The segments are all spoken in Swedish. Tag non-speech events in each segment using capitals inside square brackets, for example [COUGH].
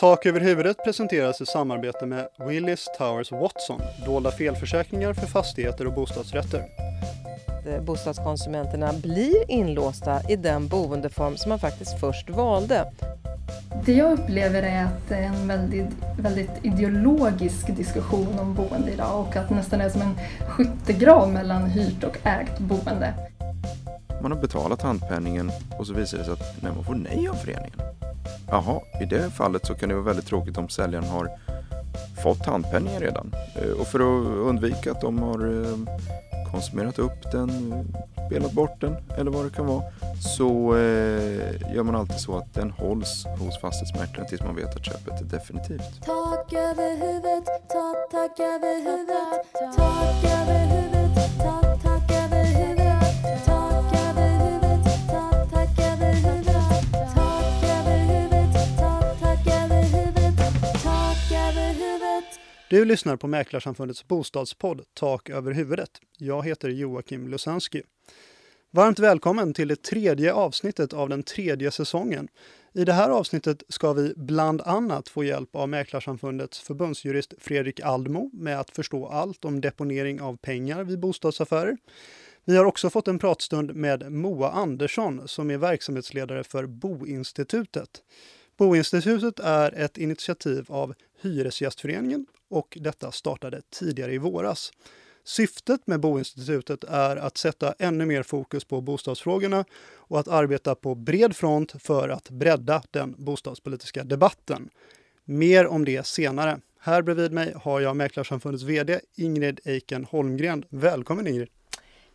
Tak över huvudet presenteras i samarbete med Willis Towers Watson, dolda felförsäkringar för fastigheter och bostadsrätter. Bostadskonsumenterna blir inlåsta i den boendeform som man faktiskt först valde. Det jag upplever är att det är en väldigt, väldigt ideologisk diskussion om boende idag och att det nästan är som en skyttegrav mellan hyrt och ägt boende. Man har betalat handpenningen och så visar det sig att nej, man får nej av föreningen. Jaha, i det fallet så kan det vara väldigt tråkigt om säljaren har fått handpenningen redan. Eh, och för att undvika att de har eh, konsumerat upp den, eh, spelat bort den eller vad det kan vara så gör man alltid så att den hålls hos fastighetsmäklaren tills man vet att köpet är definitivt. Tak över huvudet, tak, tak över huvudet, tak över huvudet, Du lyssnar på Mäklarsamfundets bostadspodd Tak över huvudet. Jag heter Joakim Lusansky. Varmt välkommen till det tredje avsnittet av den tredje säsongen. I det här avsnittet ska vi bland annat få hjälp av Mäklarsamfundets förbundsjurist Fredrik Aldmo med att förstå allt om deponering av pengar vid bostadsaffärer. Vi har också fått en pratstund med Moa Andersson som är verksamhetsledare för Boinstitutet. Boinstitutet är ett initiativ av Hyresgästföreningen och detta startade tidigare i våras. Syftet med Boinstitutet är att sätta ännu mer fokus på bostadsfrågorna och att arbeta på bred front för att bredda den bostadspolitiska debatten. Mer om det senare. Här bredvid mig har jag Mäklarsamfundets VD Ingrid Eiken Holmgren. Välkommen Ingrid!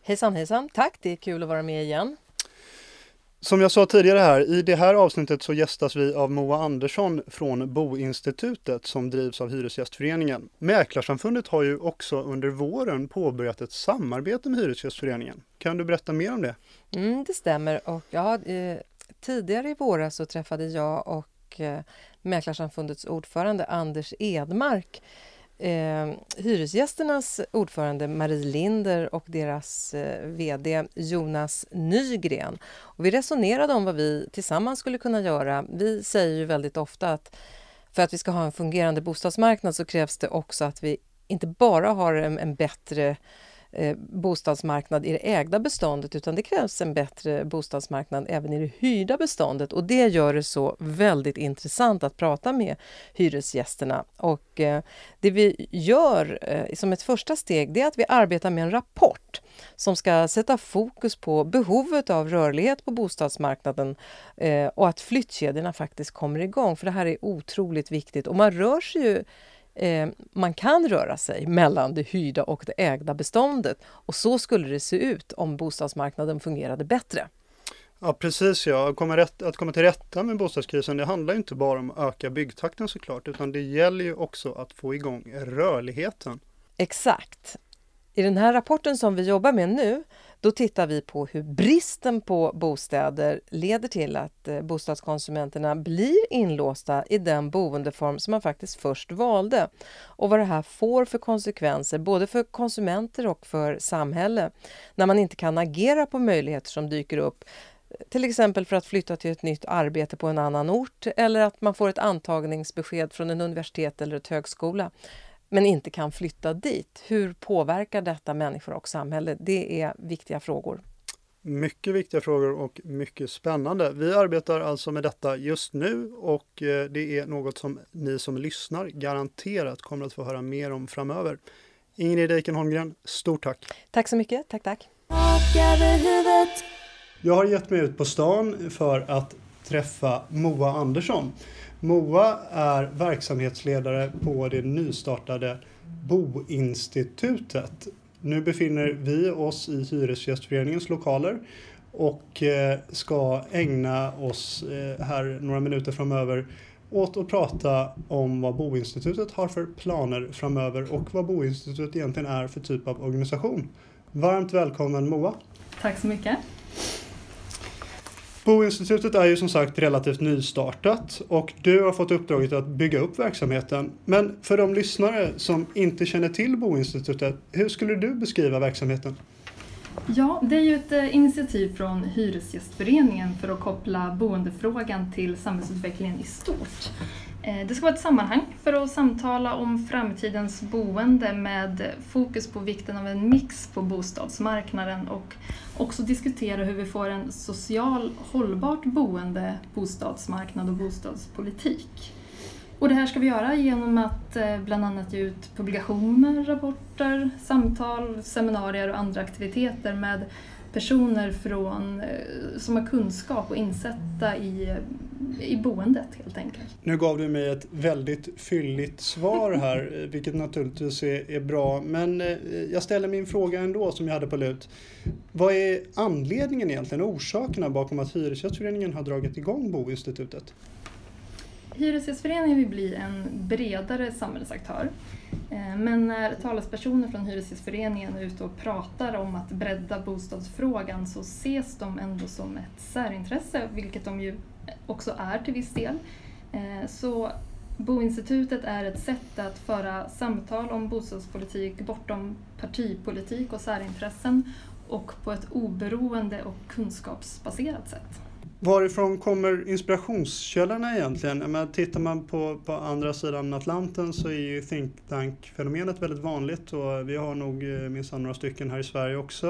Hejsan hejsan! Tack, det är kul att vara med igen. Som jag sa tidigare här, i det här avsnittet så gästas vi av Moa Andersson från Boinstitutet som drivs av Hyresgästföreningen. Mäklarsamfundet har ju också under våren påbörjat ett samarbete med Hyresgästföreningen. Kan du berätta mer om det? Mm, det stämmer och ja, eh, tidigare i våras så träffade jag och eh, Mäklarsamfundets ordförande Anders Edmark eh, Hyresgästernas ordförande Marie Linder och deras eh, VD Jonas Nygren. Och vi resonerade om vad vi tillsammans skulle kunna göra. Vi säger ju väldigt ofta att för att vi ska ha en fungerande bostadsmarknad så krävs det också att vi inte bara har en, en bättre eh, bostadsmarknad i det ägda beståndet utan det krävs en bättre bostadsmarknad även i det hyrda beståndet och det gör det så väldigt intressant att prata med hyresgästerna. Och eh, det vi gör eh, som ett första steg det är att vi arbetar med en rapport som ska sätta fokus på behovet av rörlighet på bostadsmarknaden eh, och att flyttkedjorna faktiskt kommer igång för det här är otroligt viktigt och man rör sig ju eh, man kan röra sig mellan det hyrda och det ägda beståndet. Och så skulle det se ut om bostadsmarknaden fungerade bättre. Ja precis ja, att komma, rätt, att komma till rätta med bostadskrisen det handlar inte bara om att öka byggtakten såklart utan det gäller ju också att få igång rörligheten. Exakt. I den här rapporten som vi jobbar med nu då tittar vi på hur bristen på bostäder leder till att eh, bostadskonsumenterna blir inlåsta i den boendeform som man faktiskt först valde och vad det här får för konsekvenser både för konsumenter och för samhälle när man inte kan agera på möjligheter som dyker upp till exempel för att flytta till ett nytt arbete på en annan ort eller att man får ett antagningsbesked från en universitet eller ett högskola men inte kan flytta dit. Hur påverkar detta människor och samhälle? Det är viktiga frågor. Mycket viktiga frågor och mycket spännande. Vi arbetar alltså med detta just nu och eh, det är något som ni som lyssnar garanterat kommer att få höra mer om framöver. Ingrid Eiken Holmgren, stort tack! Tack så mycket, tack tack! Jag har gett mig ut på stan för att träffa Moa Andersson. Moa är verksamhetsledare på det nystartade Boinstitutet. Nu befinner vi oss i Hyresgästföreningens lokaler och eh, ska ägna oss eh, här några minuter framöver åt att prata om vad Boinstitutet har för planer framöver och vad Boinstitutet egentligen är för typ av organisation. Varmt välkommen Moa! Tack så mycket! Boinstitutet är ju som sagt relativt nystartat och du har fått uppdraget att bygga upp verksamheten. Men för de lyssnare som inte känner till Boinstitutet, hur skulle du beskriva verksamheten? Ja, det är ju ett eh, initiativ från Hyresgästföreningen för att koppla boendefrågan till samhällsutvecklingen i stort. Eh, det ska vara ett sammanhang för att samtala om framtidens boende med fokus på vikten av en mix på bostadsmarknaden och också diskutera hur vi får en social hållbart boende, bostadsmarknad och bostadspolitik. Och det här ska vi göra genom att eh, bland annat ge ut publikationer, rapporter, samtal, seminarier och andra aktiviteter med personer från, eh, som har kunskap och insätta i, i boendet helt enkelt. Nu gav du mig ett väldigt fylligt svar här, eh, vilket naturligtvis är, är bra. Men jag ställer min fråga ändå som jag hade på lut. Vad är anledningen egentligen, orsakerna bakom att Hyresgästföreningen har dragit igång Boinstitutet? Hyresgästföreningen vill bli en bredare samhällsaktör. Eh, men när talespersoner från Hyresgästföreningen är ute och pratar om att bredda bostadsfrågan så ses de ändå som ett särintresse, vilket de ju också är till viss del. Eh, så Boinstitutet är ett sätt att föra samtal om bostadspolitik bortom partipolitik och särintressen och på ett oberoende och kunskapsbaserat sätt. Varifrån kommer inspirationskällorna egentligen? Menar, tittar man på, på andra sidan Atlanten så är ju think tank-fenomenet väldigt vanligt och vi har nog eh, minsann några stycken här i Sverige också.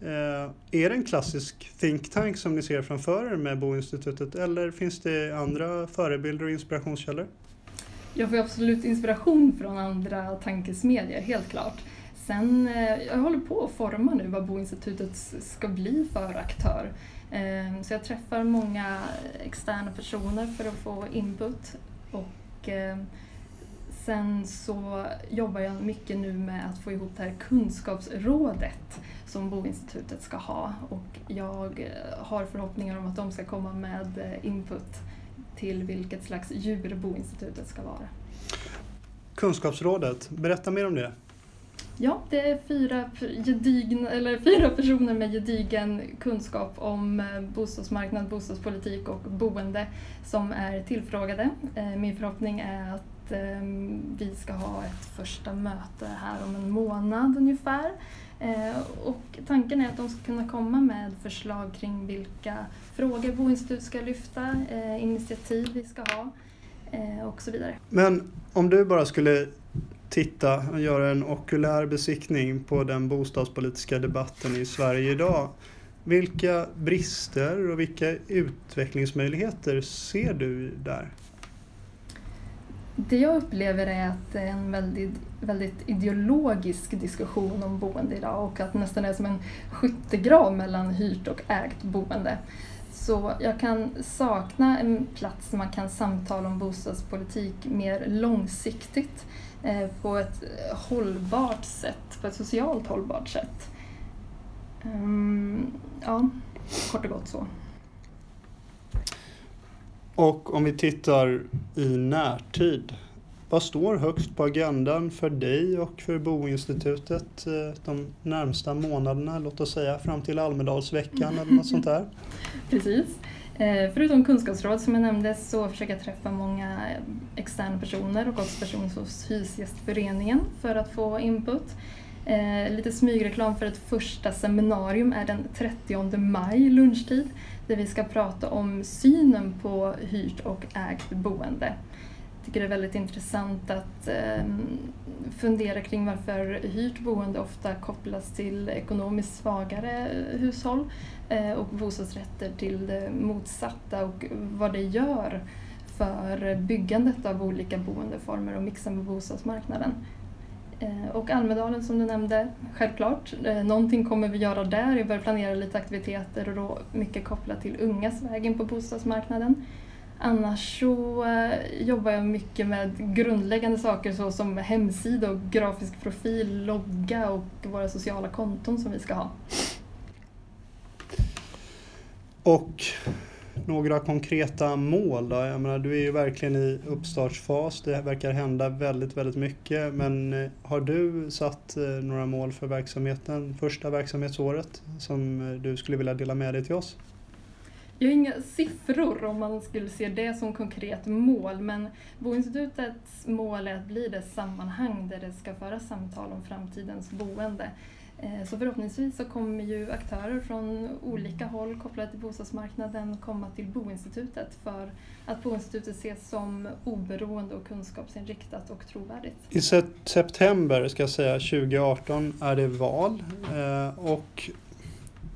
Eh, är det en klassisk think tank som ni ser framför er med Boinstitutet eller finns det andra förebilder och inspirationskällor? Jag får absolut inspiration från andra tankesmedjor, helt klart. Sen, eh, jag håller på att forma nu vad Boinstitutet ska bli för aktör. Ehm, så jag träffar många externa personer för att få input. Och ehm, sen så jobbar jag mycket nu med att få ihop det här kunskapsrådet som Boinstitutet ska ha. Och jag eh, har förhoppningar om att de ska komma med eh, input till vilket slags djur Boinstitutet ska vara. Kunskapsrådet, berätta mer om det. Ja, det är fyra, gedigna, eller fyra personer med gedigen kunskap om eh, bostadsmarknad, bostadspolitik och boende som är tillfrågade. Eh, min förhoppning är att ehm, vi ska ha ett första möte här om en månad ungefär. Eh, och tanken är att de ska kunna komma med förslag kring vilka frågor Boinstitut ska lyfta, initiativ vi ska ha och så vidare. Men om du bara skulle titta och göra en okulär besiktning på den bostadspolitiska debatten i Sverige idag. Vilka brister och vilka utvecklingsmöjligheter ser du där? Det jag upplever är att det är en väldigt, väldigt ideologisk diskussion om boende idag och att det nästan är som en skyttegrav mellan hyrt och ägt boende. Så jag kan sakna en plats där man kan samtala om bostadspolitik mer långsiktigt på ett hållbart sätt, på ett socialt hållbart sätt. Um, ja, kort och gott så. Och om vi tittar i närtid, vad står högst på agendan för dig och för Boinstitutet eh, de närmsta månaderna, låt oss säga fram till Almedalsveckan eller något sånt där? [LAUGHS] Precis. Eh, förutom kunskapsråd som jag nämnde så försöker jag träffa många externa personer och också personer hos Hyresgästföreningen för att få input. Eh, lite smygreklam för ett första seminarium är den 30 maj lunchtid där vi ska prata om synen på hyrt och ägt boende. Jag tycker det är väldigt intressant att eh, fundera kring varför hyrt boende ofta kopplas till ekonomiskt svagare hushåll Eh, och bostadsrätter till det motsatta och vad det gör för byggandet av olika boendeformer och mixen på bostadsmarknaden. Eh, och Almedalen som du nämnde, självklart. Eh, någonting kommer vi göra där. Vi börjar planera lite aktiviteter och då mycket kopplat till ungas väg in på bostadsmarknaden. Annars så eh, jobbar jag mycket med grundläggande saker såsom hemsida och grafisk profil, logga och våra sociala konton som vi ska ha. Och några konkreta mål då? Jag menar, du är ju verkligen i uppstartsfas. Det verkar hända väldigt, väldigt mycket. Men eh, har du satt eh, några mål för verksamheten, första verksamhetsåret, som du skulle vilja dela med dig till oss? Jag har inga siffror om man skulle se det som konkret mål, men Boinstitutets mål är att bli det sammanhang där det ska föras samtal om framtidens boende. Eh, så förhoppningsvis så kommer ju aktörer från olika håll kopplade till bostadsmarknaden komma till Boinstitutet för att Boinstitutet ses som oberoende och kunskapsinriktat och trovärdigt. I september, ska jag säga, 2018 är det val eh, och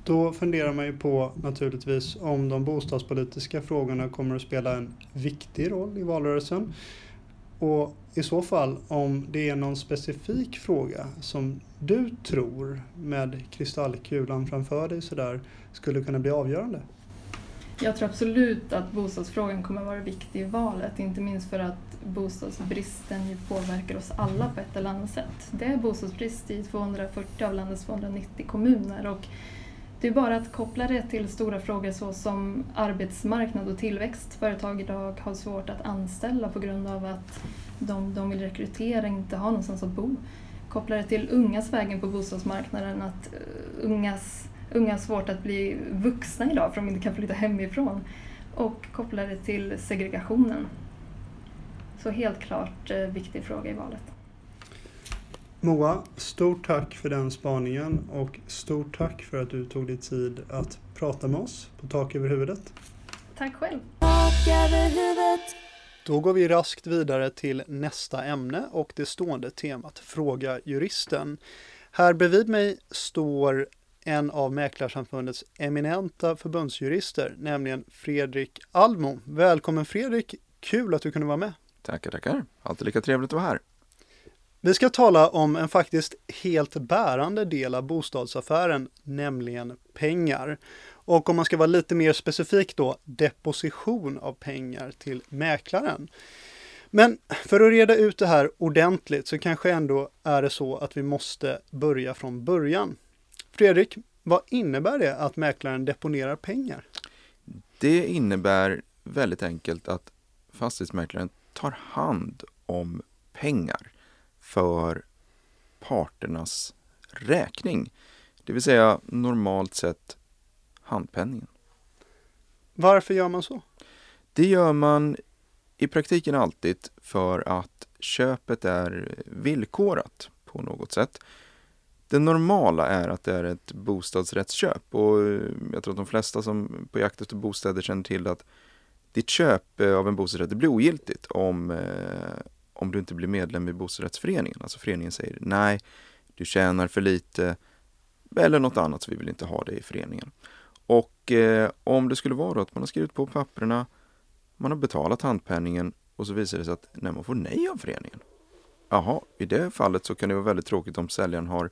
då funderar man ju på naturligtvis om de bostadspolitiska frågorna kommer att spela en viktig roll i valrörelsen. Och i så fall om det är någon specifik fråga som du tror med kristallkulan framför dig sådär skulle kunna bli avgörande? Jag tror absolut att bostadsfrågan kommer att vara viktig i valet, inte minst för att bostadsbristen ju påverkar oss alla på ett eller annat sätt. Det är bostadsbrist i 240 av landets 290 kommuner och det är bara att koppla det till stora frågor såsom arbetsmarknad och tillväxt. Företag idag har svårt att anställa på grund av att de, de vill rekrytera inte har någonstans att bo. Koppla det till ungas vägen på bostadsmarknaden, att eh, ungas, unga har svårt att bli vuxna idag för de inte kan flytta hemifrån. Och koppla det till segregationen. Så helt klart eh, viktig fråga i valet. Moa, stort tack för den spaningen och stort tack för att du tog dig tid att prata med oss på Tak över huvudet. Tack själv. Då går vi raskt vidare till nästa ämne och det stående temat Fråga juristen. Här bredvid mig står en av Mäklarsamfundets eminenta förbundsjurister, nämligen Fredrik Almo. Välkommen Fredrik! Kul att du kunde vara med. Tackar, tackar. Alltid lika trevligt att vara här. Vi ska tala om en faktiskt helt bärande del av bostadsaffären, nämligen pengar. Och om man ska vara lite mer specifik då, deposition av pengar till mäklaren. Men för att reda ut det här ordentligt så kanske ändå är det så att vi måste börja från början. Fredrik, vad innebär det att mäklaren deponerar pengar? Det innebär väldigt enkelt att fastighetsmäklaren tar hand om pengar för parternas räkning. Det vill säga normalt sett handpenningen. Varför gör man så? Det gör man i praktiken alltid för att köpet är villkorat på något sätt. Det normala är att det är ett bostadsrättsköp och jag tror att de flesta som på jakt efter bostäder känner till att ditt köp av en bostadsrätt blir ogiltigt om, eh, om du inte blir medlem i bostadsrättsföreningen. Alltså föreningen säger nej, du tjänar för lite eller något annat så vi vill inte ha det i föreningen. Och eh, om det skulle vara att man har skrivit på papperna, man har betalat handpenningen och så visar det sig att nej, man får nej av föreningen. Jaha, i det fallet så kan det vara väldigt tråkigt om säljaren har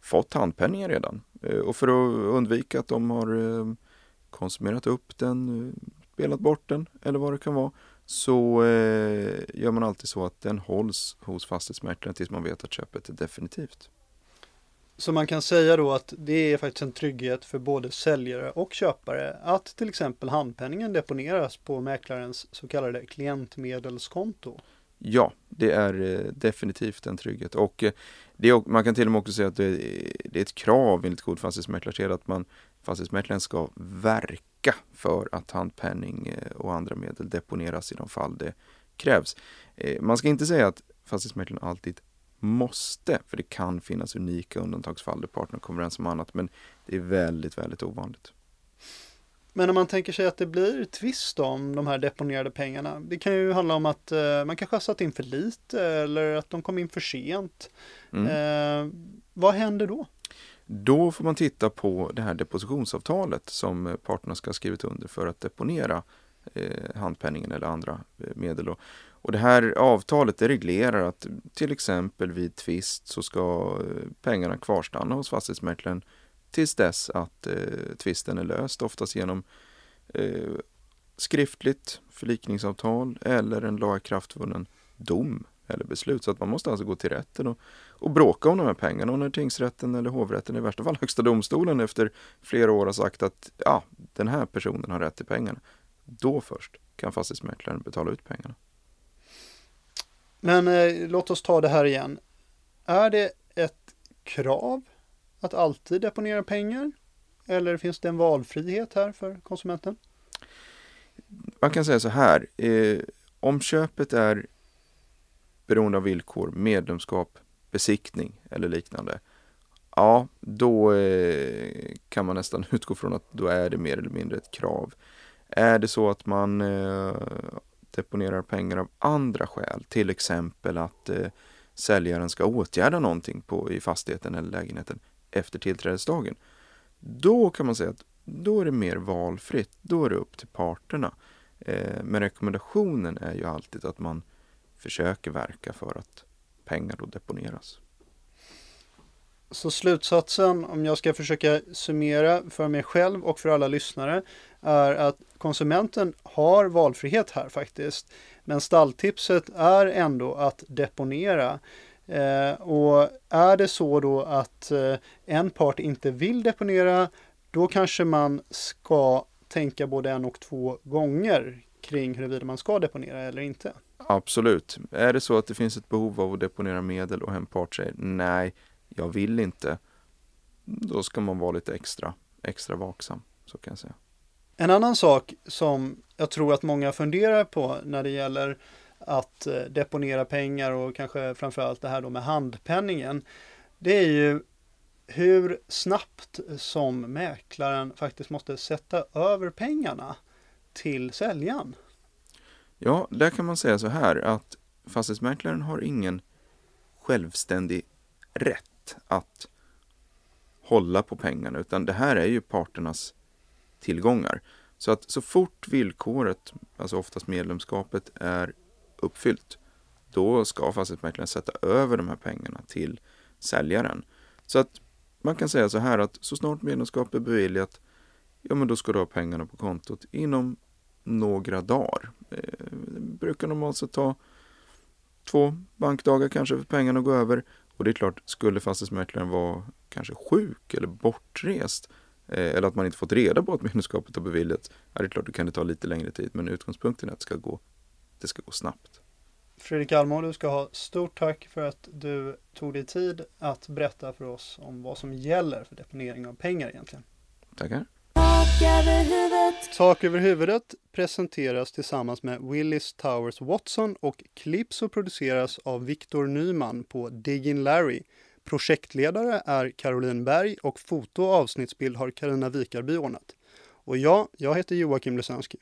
fått handpenningen redan. Eh, och för att undvika att de har eh, konsumerat upp den, eh, spelat bort den eller vad det kan vara, så eh, gör man alltid så att den hålls hos fastighetsmäklaren tills man vet att köpet är definitivt. Så man kan säga då att det är faktiskt en trygghet för både säljare och köpare att till exempel handpenningen deponeras på mäklarens så kallade klientmedelskonto. Ja, det är eh, definitivt en trygghet och eh, det är, man kan till och med också säga att det är ett krav enligt god fastighetsmäklarsed att man fastighetsmäklaren ska verka för att handpenning eh, och andra medel deponeras i de fall det krävs. Man ska inte säga att fastighetsmäklaren alltid måste, för det kan finnas unika undantagsfall där parterna kommer överens om annat, men det är väldigt, väldigt ovanligt. Men om man tänker sig att det blir tvist om de här deponerade pengarna. Det kan ju handla om att eh, man kanske har satt in för lite eller att de kom in för sent. Mm. Eh, vad händer då? Då får man titta på det här depositionsavtalet som parterna ska ha skrivit under för att deponera eh, handpenningen eller andra eh, medel. Då. Och det här avtalet det reglerar att till exempel vid tvist så ska eh, pengarna kvarstanna hos fastighetsmäklaren tills dess att eh, tvisten är löst, oftast genom eh, skriftligt förlikningsavtal eller en lagakraftvunnen dom eller beslut. Så att man måste alltså gå till rätten och, och bråka om de här pengarna. Och när tingsrätten eller hovrätten, i värsta fall högsta domstolen efter flera år har sagt att ja, den här personen har rätt till pengarna, då först kan fastighetsmäklaren betala ut pengarna. Men eh, låt oss ta det här igen. Är det ett krav att alltid deponera pengar? Eller finns det en valfrihet här för konsumenten? Man kan säga så här. Eh, om köpet är beroende av villkor, medlemskap, besiktning eller liknande. ja, då eh, kan man nästan [LAUGHS] utgå från att då är det mer eller mindre ett krav. Är det så att man eh, deponerar pengar av andra skäl, till exempel att eh, säljaren ska åtgärda någonting på, i fastigheten eller lägenheten efter tillträdesdagen, då kan man säga att då är det mer valfritt. Då är det upp till parterna. Eh, men rekommendationen är ju alltid att man försöker verka för att pengar då deponeras. Så slutsatsen, om jag ska försöka summera för mig själv och för alla lyssnare, är att konsumenten har valfrihet här faktiskt. Men stalltipset är ändå att deponera. Eh, och är det så då att eh, en part inte vill deponera, då kanske man ska tänka både en och två gånger kring huruvida man ska deponera eller inte. Absolut. Är det så att det finns ett behov av att deponera medel och en part säger nej, jag vill inte, då ska man vara lite extra, extra vaksam. Så kan jag säga. En annan sak som jag tror att många funderar på när det gäller att eh, deponera pengar och kanske framförallt det här då med handpenningen. Det är ju hur snabbt som mäklaren faktiskt måste sätta över pengarna till säljaren. Ja, där kan man säga så här att fastighetsmäklaren har ingen självständig rätt att hålla på pengarna, utan det här är ju parternas tillgångar. Så att så fort villkoret, alltså oftast medlemskapet, är uppfyllt, då ska fastighetsmäklaren sätta över de här pengarna till säljaren. Så att man kan säga så här att så snart medlemskap är beviljat, ja men då ska du ha pengarna på kontot inom några dagar. Det eh, brukar normalt sett ta två bankdagar kanske för pengarna att gå över. Och det är klart, skulle fastighetsmäklaren vara kanske sjuk eller bortrest eh, eller att man inte fått reda på att medlemskapet har beviljats, ja, det är klart, då kan det ta lite längre tid. Men utgångspunkten är att det ska gå, det ska gå snabbt. Fredrik Almo, du ska ha stort tack för att du tog dig tid att berätta för oss om vad som gäller för deponering av pengar egentligen. Tackar. Tak över huvudet presenteras tillsammans med Willis Towers Watson och klipps och produceras av Viktor Nyman på Diggin Larry. Projektledare är Caroline Berg och foto och avsnittsbild har Karina Vikarby ordnat. Och ja, jag heter Joakim Lusanski.